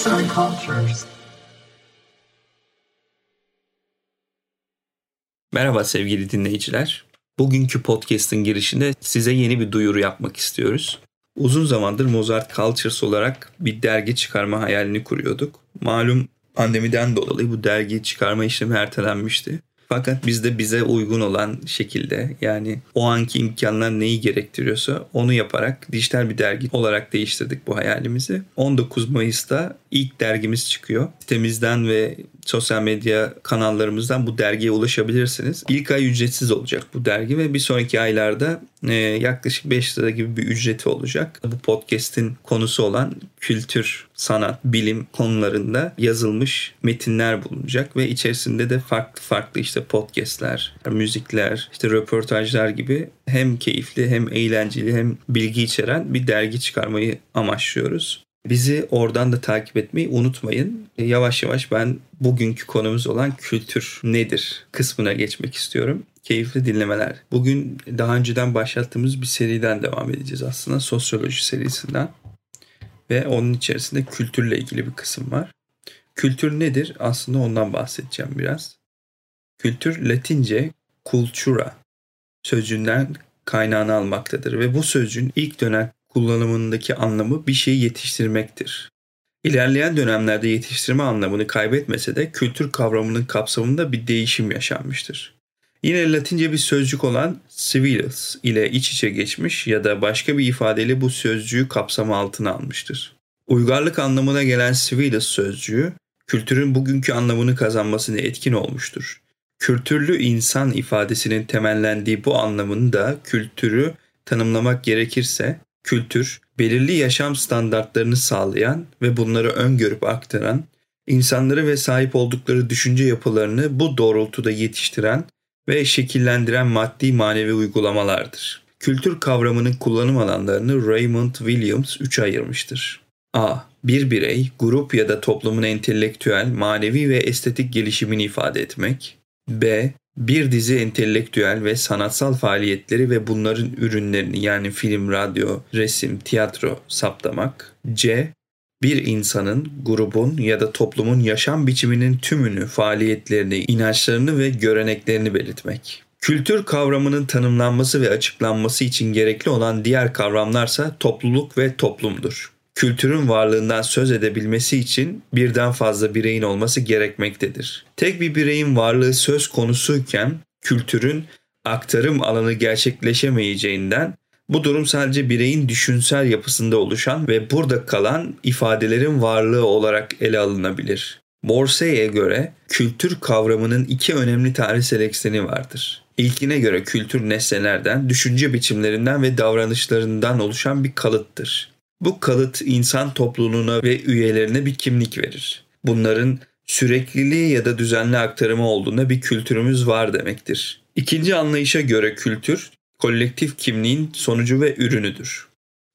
Arts and Cultures. Merhaba sevgili dinleyiciler. Bugünkü podcast'ın girişinde size yeni bir duyuru yapmak istiyoruz. Uzun zamandır Mozart Cultures olarak bir dergi çıkarma hayalini kuruyorduk. Malum pandemiden dolayı bu dergi çıkarma işlemi ertelenmişti. Fakat biz de bize uygun olan şekilde yani o anki imkanlar neyi gerektiriyorsa onu yaparak dijital bir dergi olarak değiştirdik bu hayalimizi. 19 Mayıs'ta ilk dergimiz çıkıyor. Sitemizden ve sosyal medya kanallarımızdan bu dergiye ulaşabilirsiniz. İlk ay ücretsiz olacak bu dergi ve bir sonraki aylarda e, yaklaşık 5 lira gibi bir ücreti olacak. Bu podcast'in konusu olan kültür, sanat, bilim konularında yazılmış metinler bulunacak ve içerisinde de farklı farklı işte podcast'ler, müzikler, işte röportajlar gibi hem keyifli hem eğlenceli hem bilgi içeren bir dergi çıkarmayı amaçlıyoruz. Bizi oradan da takip etmeyi unutmayın. E, yavaş yavaş ben bugünkü konumuz olan kültür nedir kısmına geçmek istiyorum. Keyifli dinlemeler. Bugün daha önceden başlattığımız bir seriden devam edeceğiz aslında. Sosyoloji serisinden. Ve onun içerisinde kültürle ilgili bir kısım var. Kültür nedir? Aslında ondan bahsedeceğim biraz. Kültür Latince cultura sözcüğünden kaynağını almaktadır ve bu sözcüğün ilk dönem kullanımındaki anlamı bir şeyi yetiştirmektir. İlerleyen dönemlerde yetiştirme anlamını kaybetmese de kültür kavramının kapsamında bir değişim yaşanmıştır. Yine Latince bir sözcük olan civilis ile iç içe geçmiş ya da başka bir ifadeyle bu sözcüğü kapsama altına almıştır. Uygarlık anlamına gelen civilis sözcüğü kültürün bugünkü anlamını kazanmasına etkin olmuştur. Kültürlü insan ifadesinin temellendiği bu anlamını da kültürü tanımlamak gerekirse kültür, belirli yaşam standartlarını sağlayan ve bunları öngörüp aktaran, insanları ve sahip oldukları düşünce yapılarını bu doğrultuda yetiştiren ve şekillendiren maddi manevi uygulamalardır. Kültür kavramının kullanım alanlarını Raymond Williams 3'e ayırmıştır. A. Bir birey, grup ya da toplumun entelektüel, manevi ve estetik gelişimini ifade etmek. B bir dizi entelektüel ve sanatsal faaliyetleri ve bunların ürünlerini yani film, radyo, resim, tiyatro saptamak. C. Bir insanın, grubun ya da toplumun yaşam biçiminin tümünü, faaliyetlerini, inançlarını ve göreneklerini belirtmek. Kültür kavramının tanımlanması ve açıklanması için gerekli olan diğer kavramlarsa topluluk ve toplumdur kültürün varlığından söz edebilmesi için birden fazla bireyin olması gerekmektedir. Tek bir bireyin varlığı söz konusuyken kültürün aktarım alanı gerçekleşemeyeceğinden bu durum sadece bireyin düşünsel yapısında oluşan ve burada kalan ifadelerin varlığı olarak ele alınabilir. Borsey'e göre kültür kavramının iki önemli tarihsel ekseni vardır. İlkine göre kültür nesnelerden, düşünce biçimlerinden ve davranışlarından oluşan bir kalıttır. Bu kalıt insan topluluğuna ve üyelerine bir kimlik verir. Bunların sürekliliği ya da düzenli aktarımı olduğunda bir kültürümüz var demektir. İkinci anlayışa göre kültür, kolektif kimliğin sonucu ve ürünüdür.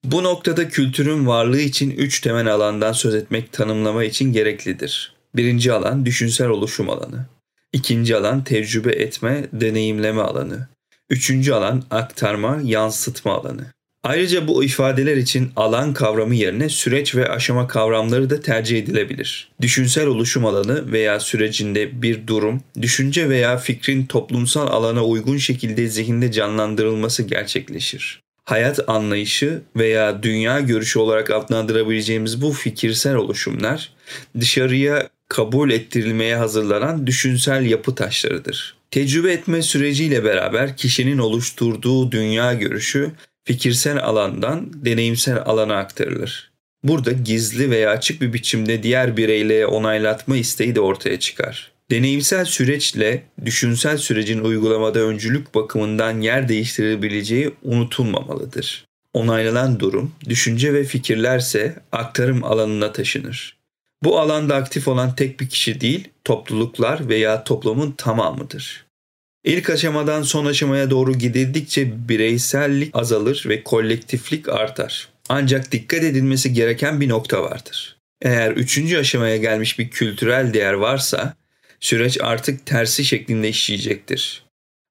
Bu noktada kültürün varlığı için üç temel alandan söz etmek tanımlama için gereklidir. Birinci alan düşünsel oluşum alanı. İkinci alan tecrübe etme, deneyimleme alanı. Üçüncü alan aktarma, yansıtma alanı. Ayrıca bu ifadeler için alan kavramı yerine süreç ve aşama kavramları da tercih edilebilir. Düşünsel oluşum alanı veya sürecinde bir durum, düşünce veya fikrin toplumsal alana uygun şekilde zihinde canlandırılması gerçekleşir. Hayat anlayışı veya dünya görüşü olarak adlandırabileceğimiz bu fikirsel oluşumlar dışarıya kabul ettirilmeye hazırlanan düşünsel yapı taşlarıdır. Tecrübe etme süreciyle beraber kişinin oluşturduğu dünya görüşü fikirsel alandan deneyimsel alana aktarılır. Burada gizli veya açık bir biçimde diğer bireyle onaylatma isteği de ortaya çıkar. Deneyimsel süreçle düşünsel sürecin uygulamada öncülük bakımından yer değiştirebileceği unutulmamalıdır. Onaylanan durum, düşünce ve fikirlerse aktarım alanına taşınır. Bu alanda aktif olan tek bir kişi değil, topluluklar veya toplumun tamamıdır. İlk aşamadan son aşamaya doğru gidildikçe bireysellik azalır ve kolektiflik artar. Ancak dikkat edilmesi gereken bir nokta vardır. Eğer üçüncü aşamaya gelmiş bir kültürel değer varsa süreç artık tersi şeklinde işleyecektir.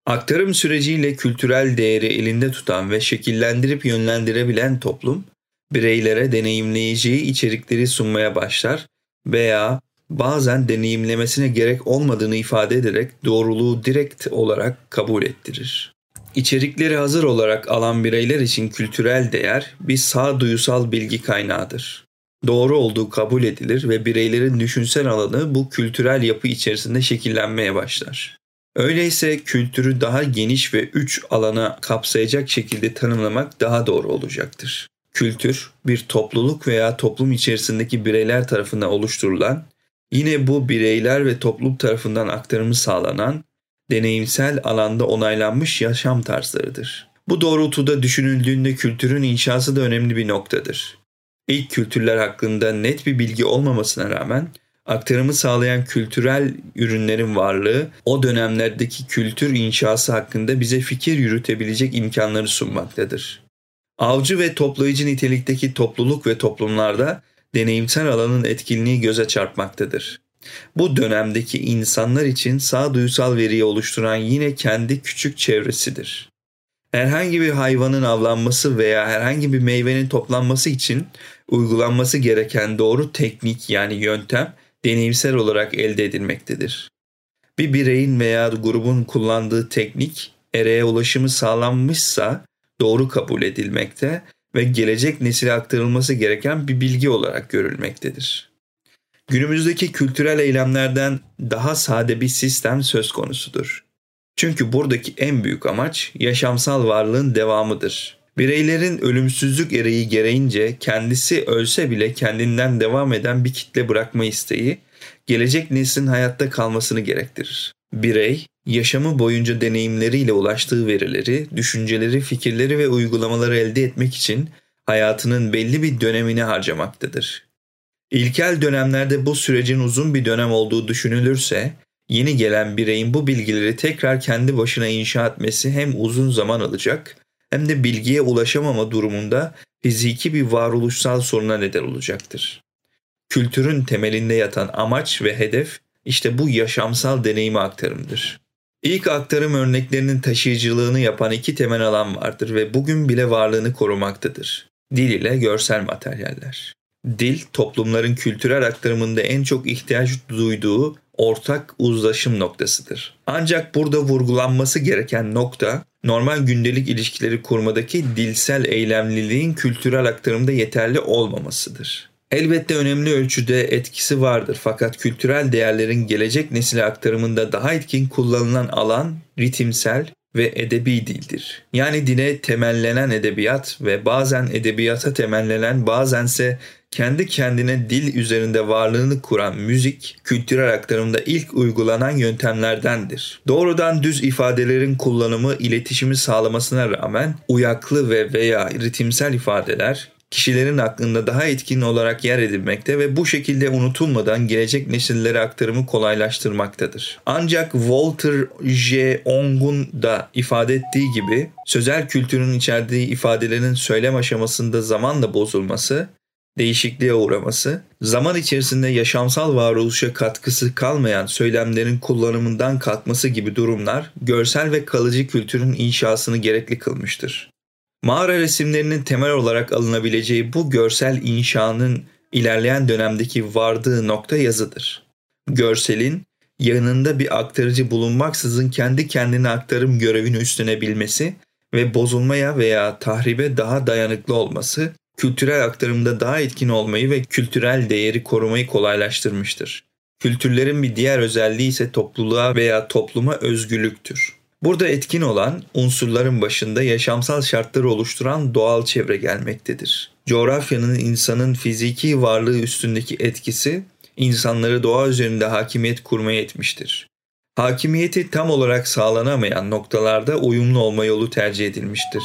Aktarım süreciyle kültürel değeri elinde tutan ve şekillendirip yönlendirebilen toplum, bireylere deneyimleyeceği içerikleri sunmaya başlar veya bazen deneyimlemesine gerek olmadığını ifade ederek doğruluğu direkt olarak kabul ettirir. İçerikleri hazır olarak alan bireyler için kültürel değer bir sağduyusal bilgi kaynağıdır. Doğru olduğu kabul edilir ve bireylerin düşünsel alanı bu kültürel yapı içerisinde şekillenmeye başlar. Öyleyse kültürü daha geniş ve üç alana kapsayacak şekilde tanımlamak daha doğru olacaktır. Kültür, bir topluluk veya toplum içerisindeki bireyler tarafından oluşturulan, yine bu bireyler ve toplum tarafından aktarımı sağlanan, deneyimsel alanda onaylanmış yaşam tarzlarıdır. Bu doğrultuda düşünüldüğünde kültürün inşası da önemli bir noktadır. İlk kültürler hakkında net bir bilgi olmamasına rağmen aktarımı sağlayan kültürel ürünlerin varlığı o dönemlerdeki kültür inşası hakkında bize fikir yürütebilecek imkanları sunmaktadır. Avcı ve toplayıcı nitelikteki topluluk ve toplumlarda deneyimsel alanın etkinliği göze çarpmaktadır. Bu dönemdeki insanlar için sağduyusal veriyi oluşturan yine kendi küçük çevresidir. Herhangi bir hayvanın avlanması veya herhangi bir meyvenin toplanması için uygulanması gereken doğru teknik yani yöntem deneyimsel olarak elde edilmektedir. Bir bireyin veya grubun kullandığı teknik ereğe ulaşımı sağlanmışsa doğru kabul edilmekte ve gelecek nesile aktarılması gereken bir bilgi olarak görülmektedir. Günümüzdeki kültürel eylemlerden daha sade bir sistem söz konusudur. Çünkü buradaki en büyük amaç yaşamsal varlığın devamıdır. Bireylerin ölümsüzlük ereği gereğince kendisi ölse bile kendinden devam eden bir kitle bırakma isteği, gelecek neslin hayatta kalmasını gerektirir. Birey, yaşamı boyunca deneyimleriyle ulaştığı verileri, düşünceleri, fikirleri ve uygulamaları elde etmek için hayatının belli bir dönemini harcamaktadır. İlkel dönemlerde bu sürecin uzun bir dönem olduğu düşünülürse, yeni gelen bireyin bu bilgileri tekrar kendi başına inşa etmesi hem uzun zaman alacak hem de bilgiye ulaşamama durumunda fiziki bir varoluşsal soruna neden olacaktır. Kültürün temelinde yatan amaç ve hedef işte bu yaşamsal deneyimi aktarımdır. İlk aktarım örneklerinin taşıyıcılığını yapan iki temel alan vardır ve bugün bile varlığını korumaktadır. Dil ile görsel materyaller. Dil, toplumların kültürel aktarımında en çok ihtiyaç duyduğu ortak uzlaşım noktasıdır. Ancak burada vurgulanması gereken nokta, normal gündelik ilişkileri kurmadaki dilsel eylemliliğin kültürel aktarımda yeterli olmamasıdır. Elbette önemli ölçüde etkisi vardır fakat kültürel değerlerin gelecek nesile aktarımında daha etkin kullanılan alan ritimsel ve edebi dildir. Yani dine temellenen edebiyat ve bazen edebiyata temellenen bazense kendi kendine dil üzerinde varlığını kuran müzik, kültürel aktarımda ilk uygulanan yöntemlerdendir. Doğrudan düz ifadelerin kullanımı iletişimi sağlamasına rağmen uyaklı ve veya ritimsel ifadeler kişilerin aklında daha etkin olarak yer edinmekte ve bu şekilde unutulmadan gelecek nesillere aktarımı kolaylaştırmaktadır. Ancak Walter J. Ong'un da ifade ettiği gibi sözel kültürün içerdiği ifadelerin söylem aşamasında zamanla bozulması değişikliğe uğraması, zaman içerisinde yaşamsal varoluşa katkısı kalmayan söylemlerin kullanımından kalkması gibi durumlar görsel ve kalıcı kültürün inşasını gerekli kılmıştır. Mağara resimlerinin temel olarak alınabileceği bu görsel inşanın ilerleyen dönemdeki vardığı nokta yazıdır. Görselin yanında bir aktarıcı bulunmaksızın kendi kendine aktarım görevini üstlenebilmesi ve bozulmaya veya tahribe daha dayanıklı olması kültürel aktarımda daha etkin olmayı ve kültürel değeri korumayı kolaylaştırmıştır. Kültürlerin bir diğer özelliği ise topluluğa veya topluma özgürlüktür. Burada etkin olan unsurların başında yaşamsal şartları oluşturan doğal çevre gelmektedir. Coğrafyanın insanın fiziki varlığı üstündeki etkisi insanları doğa üzerinde hakimiyet kurmaya etmiştir. Hakimiyeti tam olarak sağlanamayan noktalarda uyumlu olma yolu tercih edilmiştir.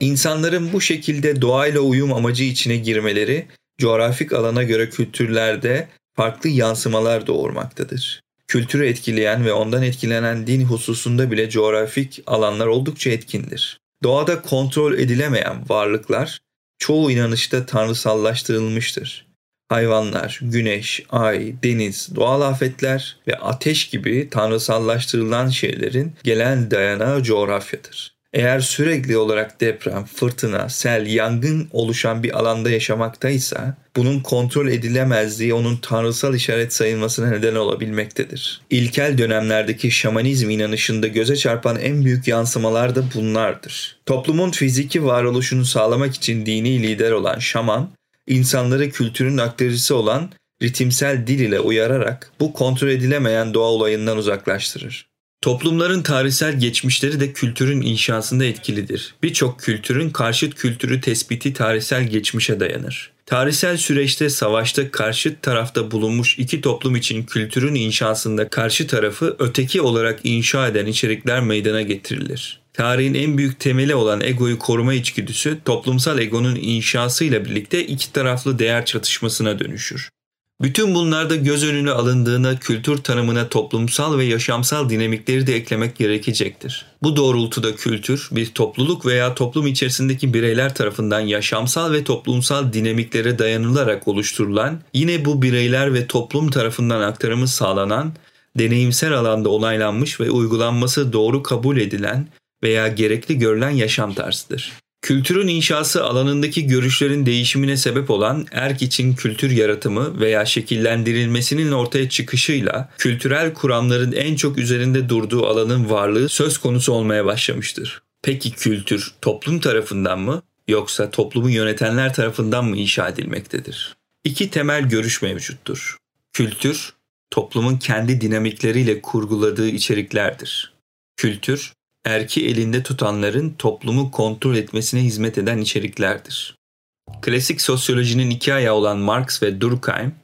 İnsanların bu şekilde doğayla uyum amacı içine girmeleri coğrafik alana göre kültürlerde farklı yansımalar doğurmaktadır. Kültürü etkileyen ve ondan etkilenen din hususunda bile coğrafik alanlar oldukça etkindir. Doğada kontrol edilemeyen varlıklar çoğu inanışta tanrısallaştırılmıştır. Hayvanlar, güneş, ay, deniz, doğal afetler ve ateş gibi tanrısallaştırılan şeylerin gelen dayanağı coğrafyadır. Eğer sürekli olarak deprem, fırtına, sel, yangın oluşan bir alanda yaşamaktaysa bunun kontrol edilemezliği onun tanrısal işaret sayılmasına neden olabilmektedir. İlkel dönemlerdeki şamanizm inanışında göze çarpan en büyük yansımalar da bunlardır. Toplumun fiziki varoluşunu sağlamak için dini lider olan şaman, insanları kültürün aktarıcısı olan ritimsel dil ile uyararak bu kontrol edilemeyen doğa olayından uzaklaştırır. Toplumların tarihsel geçmişleri de kültürün inşasında etkilidir. Birçok kültürün karşıt kültürü tespiti tarihsel geçmişe dayanır. Tarihsel süreçte savaşta karşıt tarafta bulunmuş iki toplum için kültürün inşasında karşı tarafı öteki olarak inşa eden içerikler meydana getirilir. Tarihin en büyük temeli olan egoyu koruma içgüdüsü toplumsal egonun inşasıyla birlikte iki taraflı değer çatışmasına dönüşür. Bütün bunlarda göz önüne alındığında kültür tanımına toplumsal ve yaşamsal dinamikleri de eklemek gerekecektir. Bu doğrultuda kültür bir topluluk veya toplum içerisindeki bireyler tarafından yaşamsal ve toplumsal dinamiklere dayanılarak oluşturulan, yine bu bireyler ve toplum tarafından aktarımı sağlanan, deneyimsel alanda onaylanmış ve uygulanması doğru kabul edilen veya gerekli görülen yaşam tarzıdır. Kültürün inşası alanındaki görüşlerin değişimine sebep olan erk için kültür yaratımı veya şekillendirilmesinin ortaya çıkışıyla kültürel kuramların en çok üzerinde durduğu alanın varlığı söz konusu olmaya başlamıştır. Peki kültür toplum tarafından mı yoksa toplumu yönetenler tarafından mı inşa edilmektedir? İki temel görüş mevcuttur. Kültür, toplumun kendi dinamikleriyle kurguladığı içeriklerdir. Kültür, erki elinde tutanların toplumu kontrol etmesine hizmet eden içeriklerdir. Klasik sosyolojinin iki ayağı olan Marx ve Durkheim,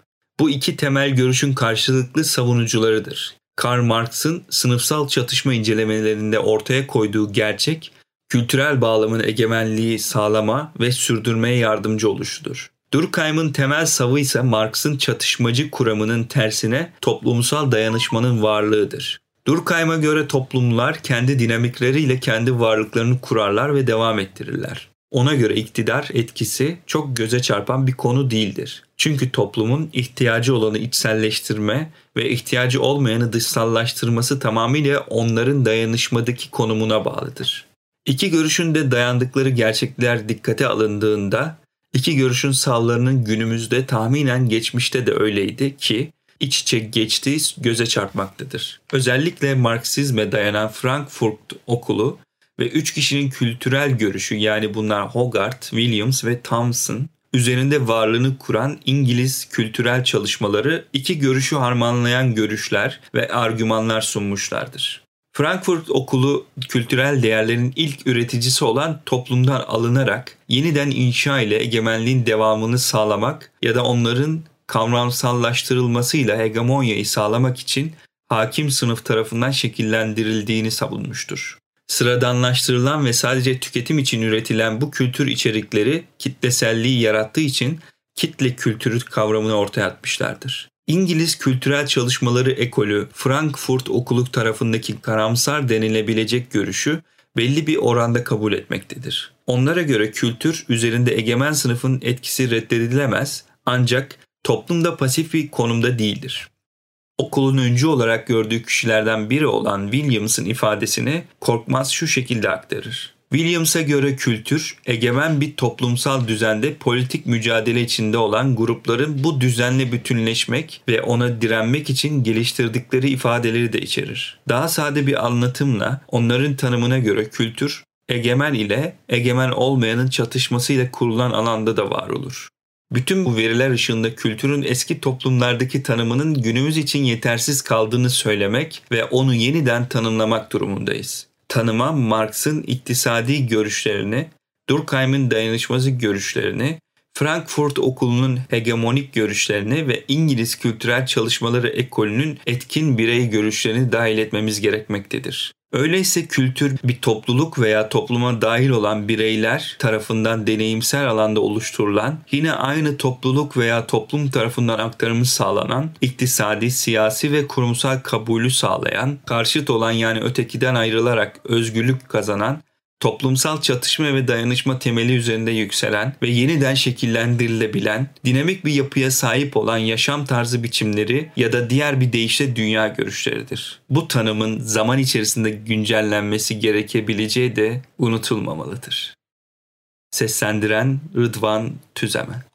bu iki temel görüşün karşılıklı savunucularıdır. Karl Marx'ın sınıfsal çatışma incelemelerinde ortaya koyduğu gerçek, kültürel bağlamın egemenliği sağlama ve sürdürmeye yardımcı oluşudur. Durkheim'ın temel savı ise Marx'ın çatışmacı kuramının tersine toplumsal dayanışmanın varlığıdır. Durkheim'a göre toplumlar kendi dinamikleriyle kendi varlıklarını kurarlar ve devam ettirirler. Ona göre iktidar etkisi çok göze çarpan bir konu değildir. Çünkü toplumun ihtiyacı olanı içselleştirme ve ihtiyacı olmayanı dışsallaştırması tamamıyla onların dayanışmadaki konumuna bağlıdır. İki görüşün de dayandıkları gerçekler dikkate alındığında iki görüşün sallarının günümüzde tahminen geçmişte de öyleydi ki iç içe geçtiği göze çarpmaktadır. Özellikle Marksizme dayanan Frankfurt okulu ve üç kişinin kültürel görüşü yani bunlar Hogarth, Williams ve Thomson üzerinde varlığını kuran İngiliz kültürel çalışmaları iki görüşü harmanlayan görüşler ve argümanlar sunmuşlardır. Frankfurt Okulu kültürel değerlerin ilk üreticisi olan toplumdan alınarak yeniden inşa ile egemenliğin devamını sağlamak ya da onların kavramsallaştırılmasıyla hegemonyayı sağlamak için hakim sınıf tarafından şekillendirildiğini savunmuştur. Sıradanlaştırılan ve sadece tüketim için üretilen bu kültür içerikleri kitleselliği yarattığı için kitle kültürü kavramını ortaya atmışlardır. İngiliz kültürel çalışmaları ekolü Frankfurt Okulu tarafındaki karamsar denilebilecek görüşü belli bir oranda kabul etmektedir. Onlara göre kültür üzerinde egemen sınıfın etkisi reddedilemez ancak toplumda pasif bir konumda değildir. Okulun öncü olarak gördüğü kişilerden biri olan Williams'ın ifadesini Korkmaz şu şekilde aktarır. Williams'a göre kültür, egemen bir toplumsal düzende politik mücadele içinde olan grupların bu düzenle bütünleşmek ve ona direnmek için geliştirdikleri ifadeleri de içerir. Daha sade bir anlatımla onların tanımına göre kültür, egemen ile egemen olmayanın çatışmasıyla kurulan alanda da var olur. Bütün bu veriler ışığında kültürün eski toplumlardaki tanımının günümüz için yetersiz kaldığını söylemek ve onu yeniden tanımlamak durumundayız. Tanıma Marx'ın iktisadi görüşlerini, Durkheim'in dayanışması görüşlerini, Frankfurt Okulu'nun hegemonik görüşlerini ve İngiliz kültürel çalışmaları ekolünün etkin birey görüşlerini dahil etmemiz gerekmektedir. Öyleyse kültür bir topluluk veya topluma dahil olan bireyler tarafından deneyimsel alanda oluşturulan, yine aynı topluluk veya toplum tarafından aktarımı sağlanan, iktisadi, siyasi ve kurumsal kabulü sağlayan, karşıt olan yani ötekiden ayrılarak özgürlük kazanan toplumsal çatışma ve dayanışma temeli üzerinde yükselen ve yeniden şekillendirilebilen, dinamik bir yapıya sahip olan yaşam tarzı biçimleri ya da diğer bir deyişle dünya görüşleridir. Bu tanımın zaman içerisinde güncellenmesi gerekebileceği de unutulmamalıdır. Seslendiren Rıdvan Tüzemen